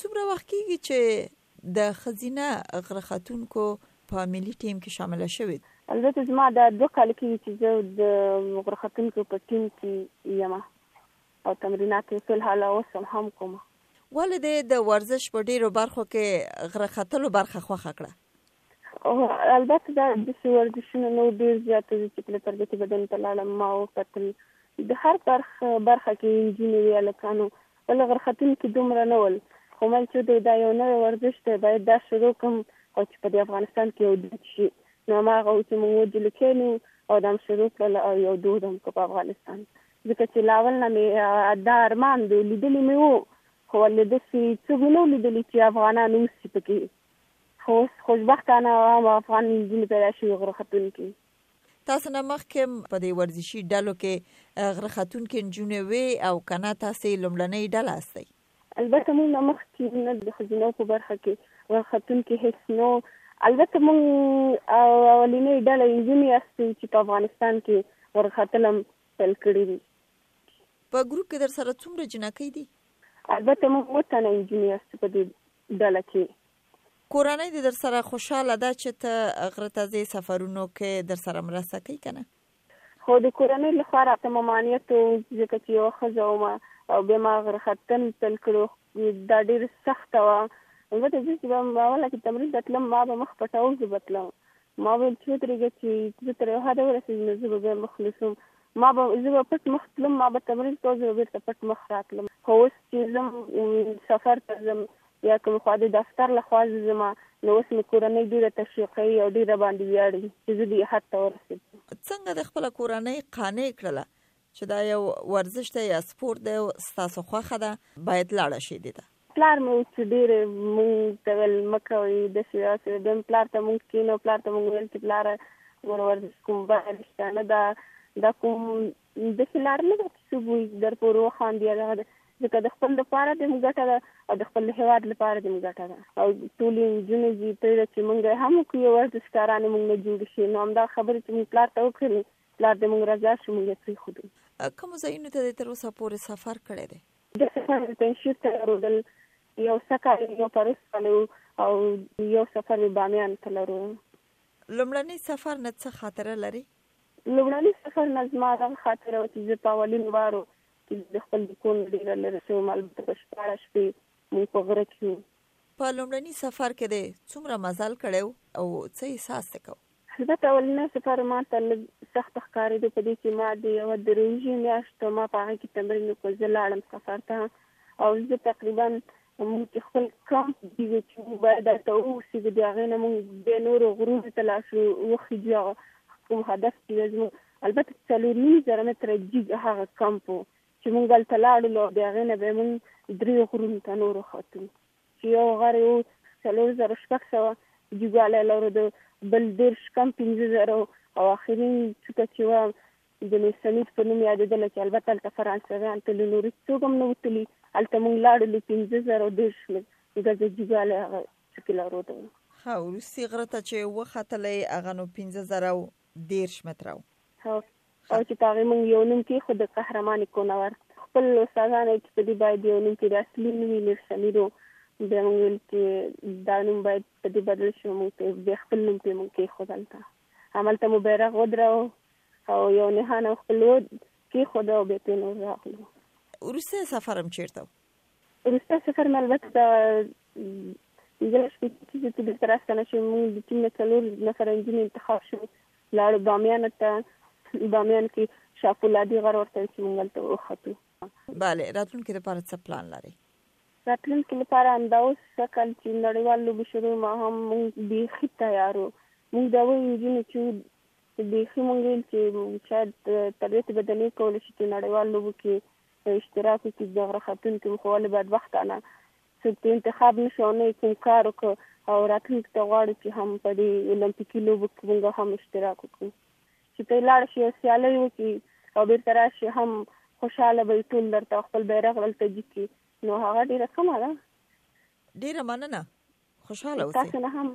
څومره وخت کیږي چې د ښځینه غره ختونکو په ملي ټیم کې شامله شوې؟ البته زما دا دوه کاله کیږي چې زه د غره ختونکو په ټیم کې یم او تمرینات یې فی الحال اوس هم هم کوم. ولې دې د ورزش په ډېرو برخو کې غره ختلو برخه خوښه کړه؟ البته دا د څه ورزشونه نو ډیر زیات دي چې پله تربیتي بدن ته لاړم ما وکتل د هر برخ برخه کې انجینې وی الکانو بل غرختون کې دومره نه ول خو مل چې دا یو نوې ورزش دی باید دا شروع کوم او چې په دې افغانستان کې یو دود شي نو ما غو چې موږ وجل کینو او دام شروع کړل او یو دود هم په افغانستان ځکه چې لاول نه مې دا ارمان دی لیدلی مې وو خو ولې د سی څه مونږ لیدلی چې افغانان اوسې پکې خوست خوشبختانه عام افغان نجونې پیدا شوې غره ختونکې. تاسو نه مخکې په دې ورزشي ډلو کې غره ختونکې نجونې وې او که نه تاسې لومړنۍ ډله استئ؟ البته موږ نه مخکې نه د ښځینهو په برخه کې غره ختونکې هېڅ نه وو، البته موږ اولینۍ ډله نجونې استو چې په افغانستان کې غره ختل هم پیل کړي دي. په ګروپ کې درسره څومره جینکۍ دي؟ البته موږ اووه تنه نجونې استو په دې ډله کې. کورنۍ دې درسره خوشحاله ده چې ته غره ته ځې، سفرونو کې درسره مرسته کوي که نه؟ هو، د کورنۍ له خوا راته ممانعت و، ځکه چې یوه ښځه وم او بیا ما غره ختل پیل کړو، دا ډېر سخته وه، البته زه چې به اوله کې تمرین ته تلم ما به مخ پټاو زه به تلم، ما وویل چې ودرېږه چې زه تر یو حده ورسېږم نو زه به بیا مخ نیسم. ما به زه به پټ مخ تلم، ما به تمرین کاوه، زه به بېرته پټ مخ راتلم. خو اوس چې ځم سفر ته ځم یا کومې خوا د دفتر له خوا زه ځم نو اوس مې کورنۍ ډېره تشویقوي او ډېر راباندې ویاړي چې زه دې حد ته ورسېدم. څنګه دې خپله کورنۍ قانع کړله چې دا یو ورزش دی یا سپورت دی او ستاسو خوښه ده باید لاړه شي دې ته پلار مې اوس ډېر مونږ ته ویل مه کوئ داسې داسې بیا مې پلار ته مونږ کېنو پلار ته مونږ ویل چې پلاره نور ورزش کوم بهر شته نه دا دا کوم داسې لار نه ده چې څوک مونږ در پورې وخاندي یا دغه ځکه د خپل لپاره دې مونږ ګټه ده او د خپل هېواد لپاره دې مونږ ګټه ده او ټولې نجونې دي پرېږده چې مونږ یې هم وکړو یو ورزشکارانې مونږ نه جوړې شي نو همدا خبرې چې مونږ پلار ته وکړلې پلار د موږ رضا شو موږ یې پرېښودو. کومو ځایونو ته دې تر اوسه پورې سفر کړی دی؟ د سفر د پنجشیر ته لرودل یو سکال یو پروس کالو او یو سفر بامیان ته لرو. لومړنی سفر نه څه خاطره لري؟ لومړنی سفر نه زما دا خاطره وه چې زه په اولین وارو چې د خپل کور نه ډېره لرې شوم البته په شپاړس شپې موږ په غره کې وو. په لومړني سفر کې دې څومره مزل کړی او څه احساس دې کوو؟ البته اولنی سفر ماته لږ سخت ښکارېدو په دې چې ما د یوه د روژې میاشت او ما په هغه کې تمرین وکړ، زه لاړم سفر ته او زه تقریبا موږ چې خپل کمپ دي وې چې موږ باید هلته واوسېږو د هغې نه موږ بیا نورو غرونو ته لاړ شو وخیجو هغه کوم هدف چې بیا زموږ البته څلور نیم زره متره جیګ هغه کمپ و چې موږ هلته لاړو او د هغې نه بیا موږ درې غرونو ته نورو ختو. چې یو غر یې اوس څلور زره شپږ سوه جیګوالی لرو، د بل دېرش کم پنځه زره او اخرین څوکه چې وه د میسنیت په نوم یادېدله چې البته هلته فرانسویان تللي نو روس څوک هم نه وو تللي، هلته موږ لاړلو پنځه زره او دېرش ګزه جیګوالی هغه څوکې لرو ته. ښه وروستي غره ته چې وختلئ هغه نو پنځه زره او دېرش متره و. هو او چې په هغې موږ یو نوم کېښود، د قهرمان کونور. خپل استادان ویل چې په دې باید یو نوم کېږدو، اصلي نوم یې میر سمیر و. بیا موږ ویل چې دا نوم باید په دې بدل شي او موږ ته یې بیا خپل نوم پرې موږ کېښود. هلته هملته مو بیرغ ودراوه او یو نښان هم خپل و کېښود او بیا پرې نور راغلو. وروستی سفر هم چېرته و؟ وروستی سفر مې البته د پنځلس شپېته کسیزې ټیم سره راستنه شوې. موږ د ټیم نه څلور نفره نجونې انتخاب شوو، لاړو بامیانو ته، بامیان کې شاه فولادي غر ورته وایي چې موږ هلته وختو. بله، راتلونکي لپاره څه پلان لرئ؟ راتلونکي لپاره همدا اوس څه کال چې نړیوال لوبې شروع ما هم موږ بیخي تیار وو. موږ د هغوی نجونې چې بیخي موږ ویل چې شاید تربیت بدنې کولی شي چې نړیوال لوبو کې په اشتراک وکړي د غره ختونکي مو خو ولې بدبختانه څوک په انتخاب نشو او نه یې کوم کار وکړو او راتلونکي ته غواړو چې هم په دې المپیکي لوبو کې موږ هم اشتراک وکړو چې ته لاړ شي او سیالۍ وکړي او بیرته راشي هم خوشاله به ټول درته خپل بیرغ دلته جکي نو هغه ډیره سمه ده ډیره مننه خوشاله اوسئ تاسو نه هم